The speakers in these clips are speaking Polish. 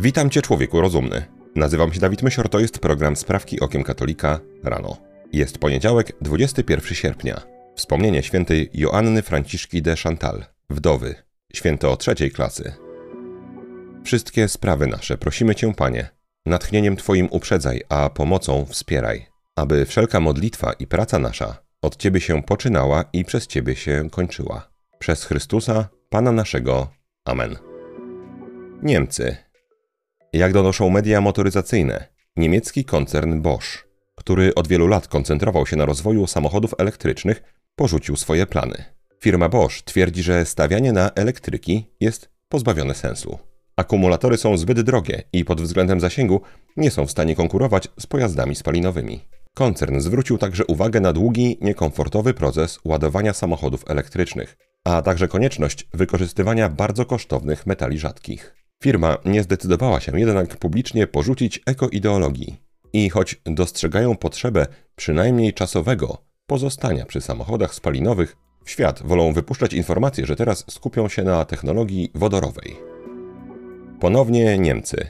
Witam Cię, człowieku rozumny. Nazywam się Dawid Mysior, to jest program Sprawki Okiem Katolika rano. Jest poniedziałek, 21 sierpnia. Wspomnienie świętej Joanny Franciszki de Chantal, wdowy, święto trzeciej klasy. Wszystkie sprawy nasze prosimy Cię, Panie, natchnieniem Twoim uprzedzaj, a pomocą wspieraj, aby wszelka modlitwa i praca nasza od Ciebie się poczynała i przez Ciebie się kończyła. Przez Chrystusa, Pana naszego. Amen. Niemcy. Jak donoszą media motoryzacyjne, niemiecki koncern Bosch, który od wielu lat koncentrował się na rozwoju samochodów elektrycznych, porzucił swoje plany. Firma Bosch twierdzi, że stawianie na elektryki jest pozbawione sensu. Akumulatory są zbyt drogie i pod względem zasięgu nie są w stanie konkurować z pojazdami spalinowymi. Koncern zwrócił także uwagę na długi, niekomfortowy proces ładowania samochodów elektrycznych, a także konieczność wykorzystywania bardzo kosztownych metali rzadkich. Firma nie zdecydowała się jednak publicznie porzucić ekoideologii i choć dostrzegają potrzebę przynajmniej czasowego pozostania przy samochodach spalinowych, w świat wolą wypuszczać informacje, że teraz skupią się na technologii wodorowej. Ponownie Niemcy.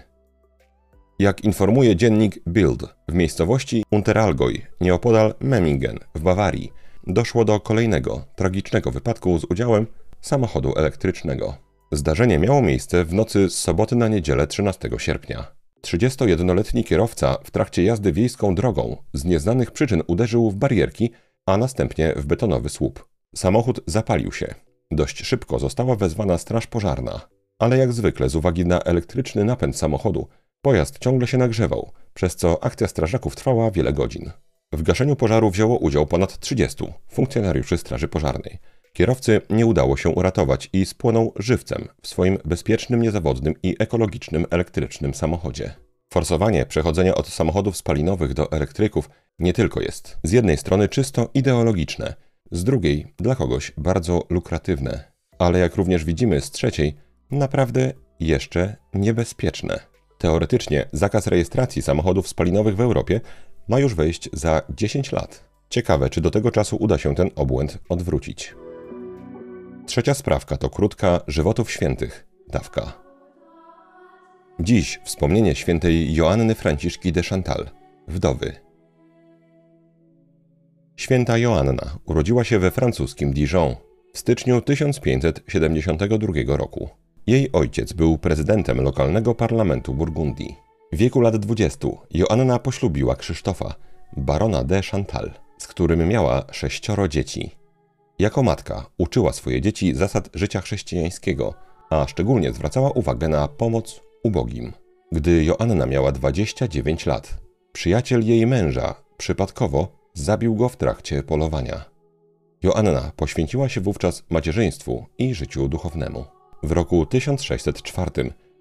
Jak informuje dziennik Bild, w miejscowości Unterallgäu, nieopodal Memmingen w Bawarii, doszło do kolejnego tragicznego wypadku z udziałem samochodu elektrycznego. Zdarzenie miało miejsce w nocy z soboty na niedzielę 13 sierpnia. 31-letni kierowca w trakcie jazdy wiejską drogą z nieznanych przyczyn uderzył w barierki, a następnie w betonowy słup. Samochód zapalił się. Dość szybko została wezwana straż pożarna, ale jak zwykle z uwagi na elektryczny napęd samochodu, pojazd ciągle się nagrzewał, przez co akcja strażaków trwała wiele godzin. W gaszeniu pożaru wzięło udział ponad 30 funkcjonariuszy Straży Pożarnej. Kierowcy nie udało się uratować i spłonął żywcem w swoim bezpiecznym, niezawodnym i ekologicznym elektrycznym samochodzie. Forsowanie przechodzenia od samochodów spalinowych do elektryków nie tylko jest z jednej strony czysto ideologiczne, z drugiej dla kogoś bardzo lukratywne, ale jak również widzimy z trzeciej, naprawdę jeszcze niebezpieczne. Teoretycznie zakaz rejestracji samochodów spalinowych w Europie ma już wejść za 10 lat. Ciekawe, czy do tego czasu uda się ten obłęd odwrócić. Trzecia sprawka to krótka żywotów świętych, dawka. Dziś wspomnienie świętej Joanny Franciszki de Chantal, wdowy. Święta Joanna urodziła się we francuskim Dijon w styczniu 1572 roku. Jej ojciec był prezydentem lokalnego parlamentu Burgundii. W wieku lat 20 Joanna poślubiła Krzysztofa, barona de Chantal, z którym miała sześcioro dzieci. Jako matka uczyła swoje dzieci zasad życia chrześcijańskiego, a szczególnie zwracała uwagę na pomoc ubogim. Gdy Joanna miała 29 lat, przyjaciel jej męża przypadkowo zabił go w trakcie polowania. Joanna poświęciła się wówczas macierzyństwu i życiu duchownemu. W roku 1604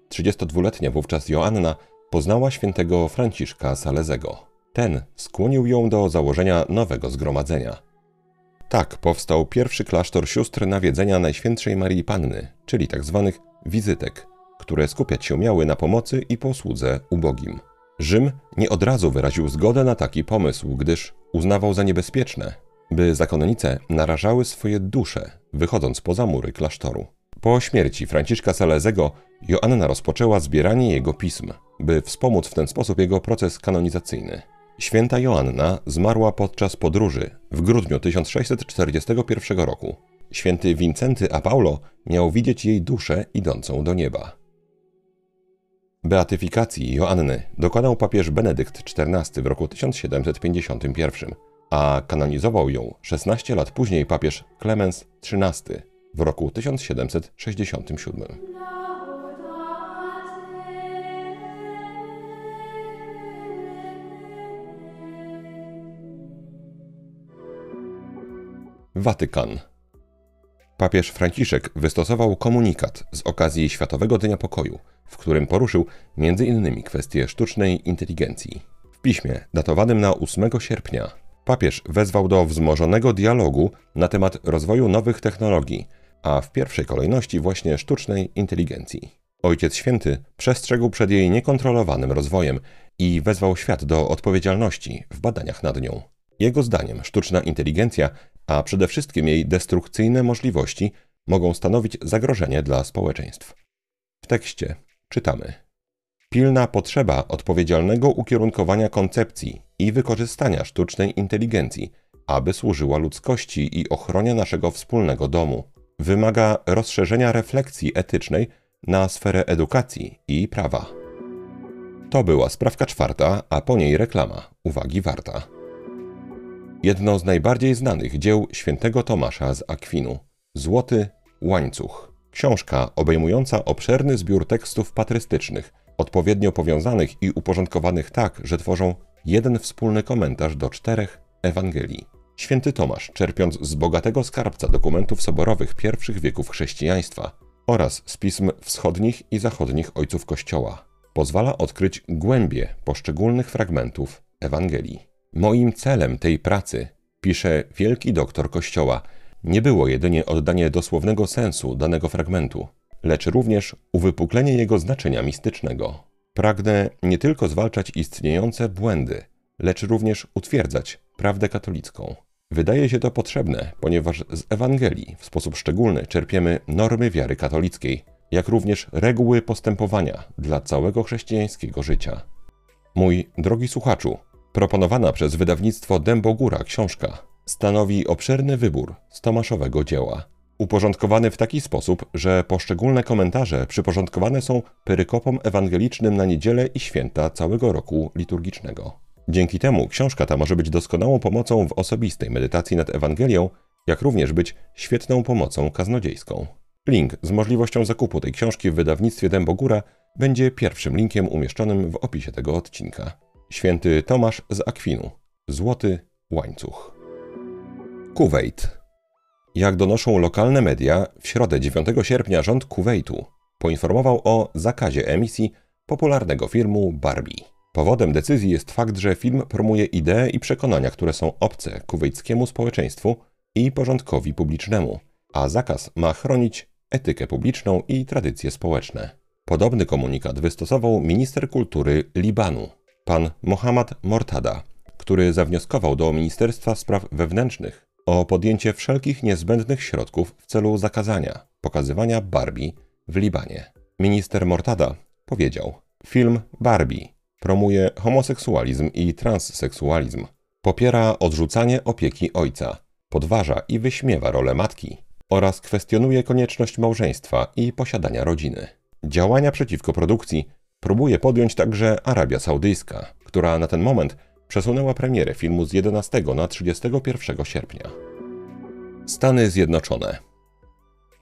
32-letnia wówczas Joanna poznała świętego Franciszka Salezego. Ten skłonił ją do założenia nowego zgromadzenia. Tak powstał pierwszy klasztor sióstr nawiedzenia Najświętszej Marii Panny, czyli tzw. Tak wizytek, które skupiać się miały na pomocy i posłudze ubogim. Rzym nie od razu wyraził zgodę na taki pomysł, gdyż uznawał za niebezpieczne, by zakonnice narażały swoje dusze, wychodząc poza mury klasztoru. Po śmierci Franciszka Salezego Joanna rozpoczęła zbieranie jego pism, by wspomóc w ten sposób jego proces kanonizacyjny. Święta Joanna zmarła podczas podróży w grudniu 1641 roku. Święty Wincenty a Paulo miał widzieć jej duszę idącą do nieba. Beatyfikacji Joanny dokonał papież Benedykt XIV w roku 1751, a kanonizował ją 16 lat później papież Klemens XIII w roku 1767. Watykan. Papież Franciszek wystosował komunikat z okazji Światowego Dnia Pokoju, w którym poruszył m.in. kwestię sztucznej inteligencji. W piśmie datowanym na 8 sierpnia papież wezwał do wzmożonego dialogu na temat rozwoju nowych technologii, a w pierwszej kolejności właśnie sztucznej inteligencji. Ojciec Święty przestrzegł przed jej niekontrolowanym rozwojem i wezwał świat do odpowiedzialności w badaniach nad nią. Jego zdaniem sztuczna inteligencja, a przede wszystkim jej destrukcyjne możliwości, mogą stanowić zagrożenie dla społeczeństw. W tekście czytamy: Pilna potrzeba odpowiedzialnego ukierunkowania koncepcji i wykorzystania sztucznej inteligencji, aby służyła ludzkości i ochronie naszego wspólnego domu. Wymaga rozszerzenia refleksji etycznej na sferę edukacji i prawa. To była sprawka czwarta, a po niej reklama. Uwagi warta. Jedno z najbardziej znanych dzieł świętego Tomasza z Akwinu. Złoty łańcuch. Książka obejmująca obszerny zbiór tekstów patrystycznych, odpowiednio powiązanych i uporządkowanych tak, że tworzą jeden wspólny komentarz do czterech Ewangelii. Święty Tomasz, czerpiąc z bogatego skarbca dokumentów soborowych pierwszych wieków chrześcijaństwa oraz z pism wschodnich i zachodnich ojców Kościoła, pozwala odkryć głębie poszczególnych fragmentów Ewangelii. Moim celem tej pracy, pisze wielki doktor Kościoła, nie było jedynie oddanie dosłownego sensu danego fragmentu, lecz również uwypuklenie jego znaczenia mistycznego. Pragnę nie tylko zwalczać istniejące błędy, lecz również utwierdzać prawdę katolicką. Wydaje się to potrzebne, ponieważ z Ewangelii w sposób szczególny czerpiemy normy wiary katolickiej, jak również reguły postępowania dla całego chrześcijańskiego życia. Mój drogi słuchaczu, proponowana przez wydawnictwo Dębogóra książka stanowi obszerny wybór z Tomaszowego dzieła, uporządkowany w taki sposób, że poszczególne komentarze przyporządkowane są perykopom ewangelicznym na niedzielę i święta całego roku liturgicznego. Dzięki temu książka ta może być doskonałą pomocą w osobistej medytacji nad Ewangelią, jak również być świetną pomocą kaznodziejską. Link z możliwością zakupu tej książki w wydawnictwie Dębogóra będzie pierwszym linkiem umieszczonym w opisie tego odcinka. Święty Tomasz z Akwinu. Złoty łańcuch. Kuwejt. Jak donoszą lokalne media, w środę 9 sierpnia rząd Kuwejtu poinformował o zakazie emisji popularnego filmu Barbie. Powodem decyzji jest fakt, że film promuje idee i przekonania, które są obce kuwejckiemu społeczeństwu i porządkowi publicznemu, a zakaz ma chronić etykę publiczną i tradycje społeczne. Podobny komunikat wystosował minister kultury Libanu, pan Mohammad Mortada, który zawnioskował do Ministerstwa Spraw Wewnętrznych o podjęcie wszelkich niezbędnych środków w celu zakazania pokazywania Barbie w Libanie. Minister Mortada powiedział: Film Barbie promuje homoseksualizm i transseksualizm, popiera odrzucanie opieki ojca, podważa i wyśmiewa rolę matki oraz kwestionuje konieczność małżeństwa i posiadania rodziny. Działania przeciwko produkcji próbuje podjąć także Arabia Saudyjska, która na ten moment przesunęła premierę filmu z 11 na 31 sierpnia. Stany Zjednoczone.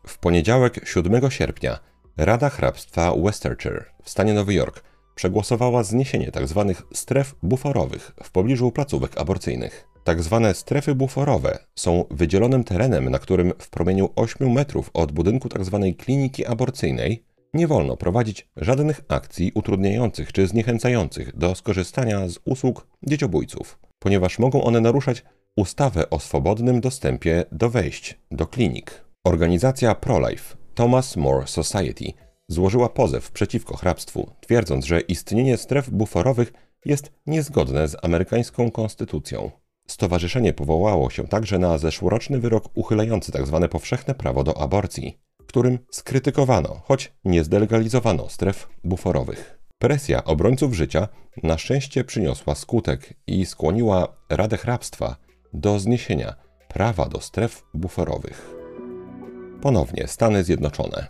W poniedziałek 7 sierpnia Rada Hrabstwa Westchester w stanie Nowy Jork przegłosowała zniesienie tzw. Tak stref buforowych w pobliżu placówek aborcyjnych. Tak zwane strefy buforowe są wydzielonym terenem, na którym w promieniu 8 metrów od budynku tzw. Tak kliniki aborcyjnej nie wolno prowadzić żadnych akcji utrudniających czy zniechęcających do skorzystania z usług dzieciobójców, ponieważ mogą one naruszać ustawę o swobodnym dostępie do wejść do klinik. Organizacja ProLife Thomas More Society złożyła pozew przeciwko hrabstwu, twierdząc, że istnienie stref buforowych jest niezgodne z amerykańską konstytucją. Stowarzyszenie powołało się także na zeszłoroczny wyrok uchylający tzw. Tak powszechne prawo do aborcji, którym skrytykowano, choć nie zdelegalizowano stref buforowych. Presja obrońców życia na szczęście przyniosła skutek i skłoniła Radę Hrabstwa do zniesienia prawa do stref buforowych. Ponownie Stany Zjednoczone.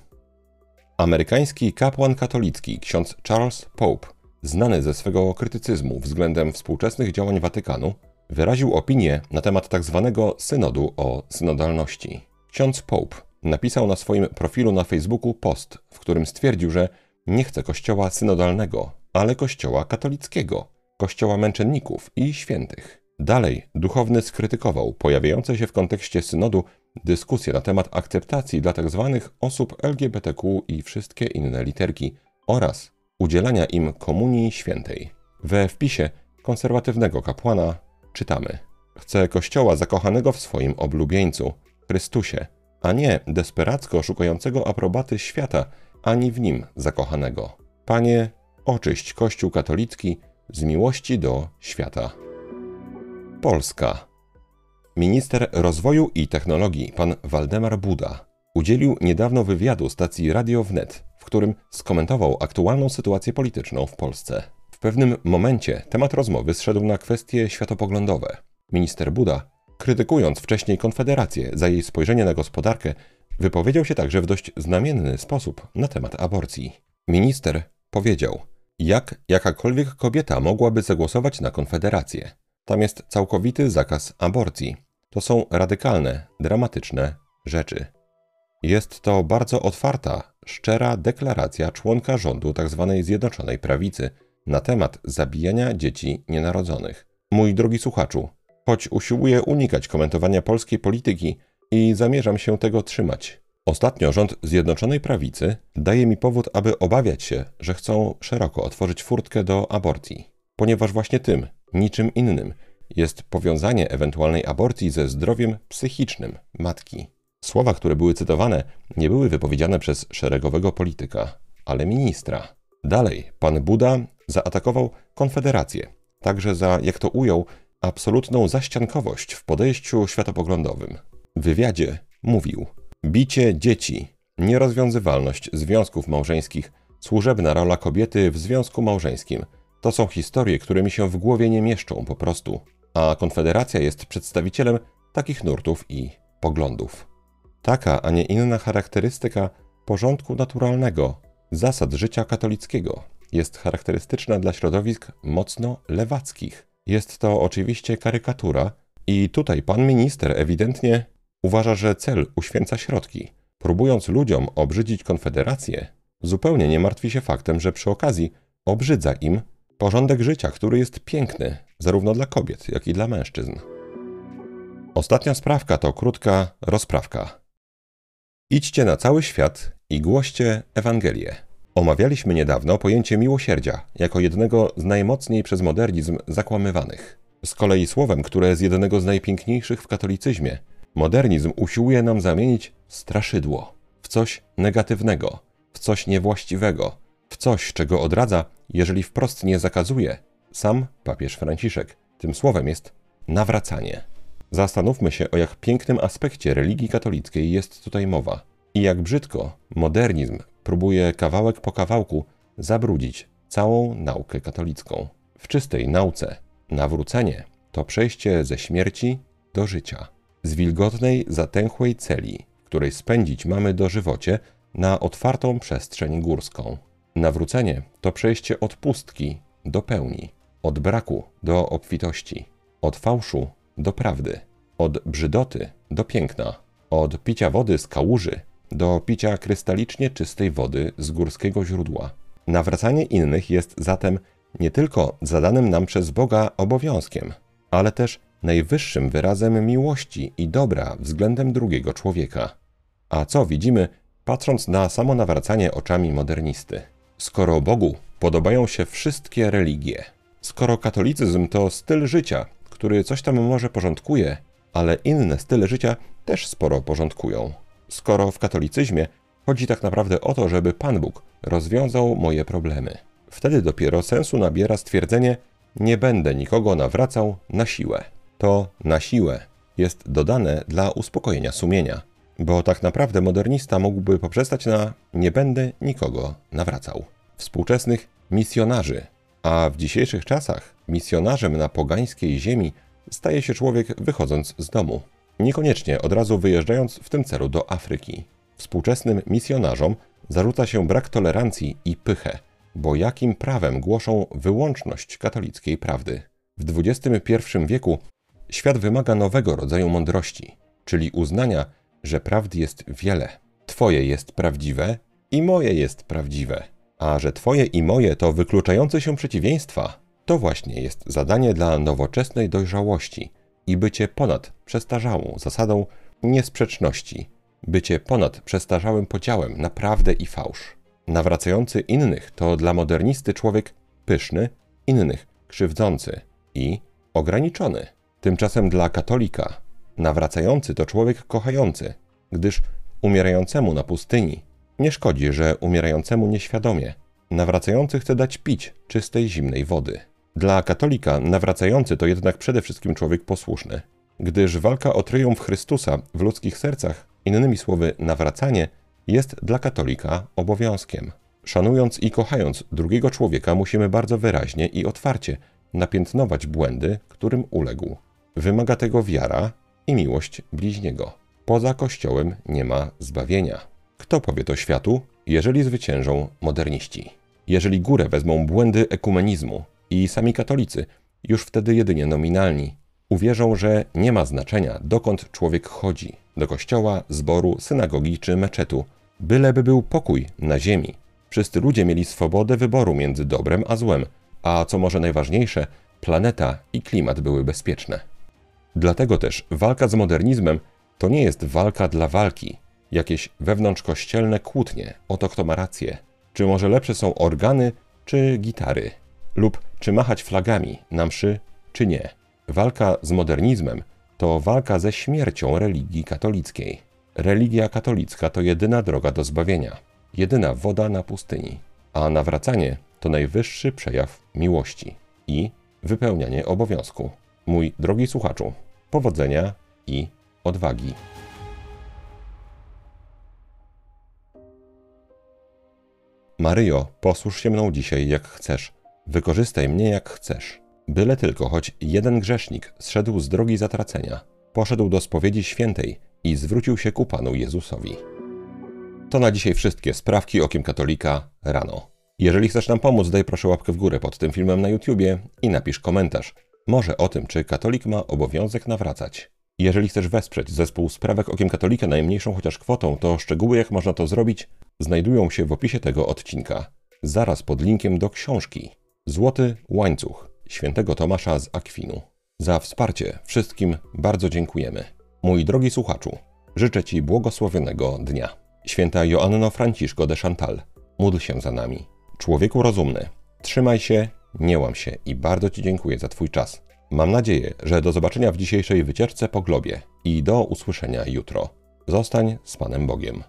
Amerykański kapłan katolicki ksiądz Charles Pope, znany ze swego krytycyzmu względem współczesnych działań Watykanu, wyraził opinię na temat tzw. Tak synodu o synodalności. Ksiądz Pope napisał na swoim profilu na Facebooku post, w którym stwierdził, że nie chce kościoła synodalnego, ale kościoła katolickiego, kościoła męczenników i świętych. Dalej duchowny skrytykował pojawiające się w kontekście synodu dyskusje na temat akceptacji dla tzw. Tak osób LGBTQ i wszystkie inne literki oraz udzielania im komunii świętej. We wpisie konserwatywnego kapłana czytamy: Chce kościoła zakochanego w swoim oblubieńcu, Chrystusie, a nie desperacko szukającego aprobaty świata, ani w nim zakochanego. Panie, oczyść Kościół katolicki z miłości do świata. Polska. Minister Rozwoju i Technologii pan Waldemar Buda udzielił niedawno wywiadu stacji Radio Wnet, w którym skomentował aktualną sytuację polityczną w Polsce. W pewnym momencie temat rozmowy zszedł na kwestie światopoglądowe. Minister Buda, krytykując wcześniej Konfederację za jej spojrzenie na gospodarkę, wypowiedział się także w dość znamienny sposób na temat aborcji. Minister powiedział: Jak jakakolwiek kobieta mogłaby zagłosować na Konfederację? Tam jest całkowity zakaz aborcji. To są radykalne, dramatyczne rzeczy. Jest to bardzo otwarta, szczera deklaracja członka rządu tzw. Tak Zjednoczonej Prawicy na temat zabijania dzieci nienarodzonych. Mój drogi słuchaczu, choć usiłuję unikać komentowania polskiej polityki i zamierzam się tego trzymać. Ostatnio rząd Zjednoczonej Prawicy daje mi powód, aby obawiać się, że chcą szeroko otworzyć furtkę do aborcji, ponieważ właśnie tym, niczym innym, jest powiązanie ewentualnej aborcji ze zdrowiem psychicznym matki. Słowa, które były cytowane, nie były wypowiedziane przez szeregowego polityka, ale ministra. Dalej, pan Buda zaatakował Konfederację, także za, jak to ujął, absolutną zaściankowość w podejściu światopoglądowym. W wywiadzie mówił: Bicie dzieci, nierozwiązywalność związków małżeńskich, służebna rola kobiety w związku małżeńskim to są historie, które mi się w głowie nie mieszczą po prostu, a Konfederacja jest przedstawicielem takich nurtów i poglądów. Taka, a nie inna charakterystyka porządku naturalnego, zasad życia katolickiego jest charakterystyczna dla środowisk mocno lewackich. Jest to oczywiście karykatura, i tutaj pan minister ewidentnie uważa, że cel uświęca środki. Próbując ludziom obrzydzić Konfederację, zupełnie nie martwi się faktem, że przy okazji obrzydza im porządek życia, który jest piękny zarówno dla kobiet, jak i dla mężczyzn. Ostatnia sprawka to krótka rozprawka. Idźcie na cały świat i głoście Ewangelię. Omawialiśmy niedawno pojęcie miłosierdzia jako jednego z najmocniej przez modernizm zakłamywanych. Z kolei słowem, które z jednego z najpiękniejszych w katolicyzmie, modernizm usiłuje nam zamienić straszydło w coś negatywnego, w coś niewłaściwego, w coś, czego odradza, jeżeli wprost nie zakazuje, sam papież Franciszek. Tym słowem jest nawracanie. Zastanówmy się, o jak pięknym aspekcie religii katolickiej jest tutaj mowa i jak brzydko modernizm próbuje kawałek po kawałku zabrudzić całą naukę katolicką. W czystej nauce nawrócenie to przejście ze śmierci do życia, z wilgotnej, zatęchłej celi, której spędzić mamy dożywocie, na otwartą przestrzeń górską. Nawrócenie to przejście od pustki do pełni, od braku do obfitości, od fałszu do prawdy, od brzydoty do piękna, od picia wody z kałuży do picia krystalicznie czystej wody z górskiego źródła. Nawracanie innych jest zatem nie tylko zadanym nam przez Boga obowiązkiem, ale też najwyższym wyrazem miłości i dobra względem drugiego człowieka. A co widzimy, patrząc na samo nawracanie oczami modernisty? Skoro Bogu podobają się wszystkie religie, skoro katolicyzm to styl życia, który coś tam może porządkuje, ale inne style życia też sporo porządkują. Skoro w katolicyzmie chodzi tak naprawdę o to, żeby Pan Bóg rozwiązał moje problemy. Wtedy dopiero sensu nabiera stwierdzenie: Nie będę nikogo nawracał na siłę. To na siłę jest dodane dla uspokojenia sumienia, bo tak naprawdę modernista mógłby poprzestać na nie będę nikogo nawracał. Współczesnych misjonarzy a w dzisiejszych czasach misjonarzem na pogańskiej ziemi staje się człowiek wychodząc z domu, niekoniecznie od razu wyjeżdżając w tym celu do Afryki. Współczesnym misjonarzom zarzuca się brak tolerancji i pychę, bo jakim prawem głoszą wyłączność katolickiej prawdy? W XXI wieku świat wymaga nowego rodzaju mądrości, czyli uznania, że prawdy jest wiele. Twoje jest prawdziwe i moje jest prawdziwe. A że Twoje i moje to wykluczające się przeciwieństwa, to właśnie jest zadanie dla nowoczesnej dojrzałości i bycie ponad przestarzałą zasadą niesprzeczności, bycie ponad przestarzałym podziałem na prawdę i fałsz. Nawracający innych to dla modernisty człowiek pyszny, innych krzywdzący i ograniczony. Tymczasem dla katolika nawracający to człowiek kochający, gdyż umierającemu na pustyni nie szkodzi, że umierającemu nieświadomie nawracający chce dać pić czystej, zimnej wody. Dla katolika nawracający to jednak przede wszystkim człowiek posłuszny, gdyż walka o triumf Chrystusa w ludzkich sercach Innymi słowy, nawracanie jest dla katolika obowiązkiem. Szanując i kochając drugiego człowieka, musimy bardzo wyraźnie i otwarcie napiętnować błędy, którym uległ. Wymaga tego wiara i miłość bliźniego. Poza Kościołem nie ma zbawienia. Kto powie to światu, jeżeli zwyciężą moderniści? Jeżeli górę wezmą błędy ekumenizmu i sami katolicy, już wtedy jedynie nominalni, uwierzą, że nie ma znaczenia, dokąd człowiek chodzi do kościoła, zboru, synagogi czy meczetu, byleby był pokój na ziemi. Wszyscy ludzie mieli swobodę wyboru między dobrem a złem, a co może najważniejsze, planeta i klimat były bezpieczne. Dlatego też walka z modernizmem to nie jest walka dla walki, jakieś wewnątrzkościelne kłótnie o to, kto ma rację. Czy może lepsze są organy czy gitary? Lub czy machać flagami na mszy, czy nie? Walka z modernizmem to walka ze śmiercią religii katolickiej. Religia katolicka to jedyna droga do zbawienia, jedyna woda na pustyni, a nawracanie to najwyższy przejaw miłości i wypełnianie obowiązku. Mój drogi słuchaczu, powodzenia i odwagi. Maryjo, posłuż się mną dzisiaj jak chcesz. Wykorzystaj mnie jak chcesz. Byle tylko choć jeden grzesznik zszedł z drogi zatracenia, poszedł do spowiedzi świętej i zwrócił się ku Panu Jezusowi. To na dzisiaj wszystkie sprawki okiem katolika rano. Jeżeli chcesz nam pomóc, daj proszę łapkę w górę pod tym filmem na YouTubie i napisz komentarz. Może o tym, czy katolik ma obowiązek nawracać. Jeżeli chcesz wesprzeć zespół Sprawek Okiem Katolika najmniejszą chociaż kwotą, to szczegóły jak można to zrobić znajdują się w opisie tego odcinka. Zaraz pod linkiem do książki Złoty Łańcuch świętego Tomasza z Akwinu. Za wsparcie wszystkim bardzo dziękujemy. Mój drogi słuchaczu, życzę Ci błogosławionego dnia. Święta Joanno Franciszko de Chantal, módl się za nami. Człowieku rozumny, trzymaj się, nie łam się i bardzo Ci dziękuję za Twój czas. Mam nadzieję, że do zobaczenia w dzisiejszej wycieczce po globie i do usłyszenia jutro. Zostań z Panem Bogiem.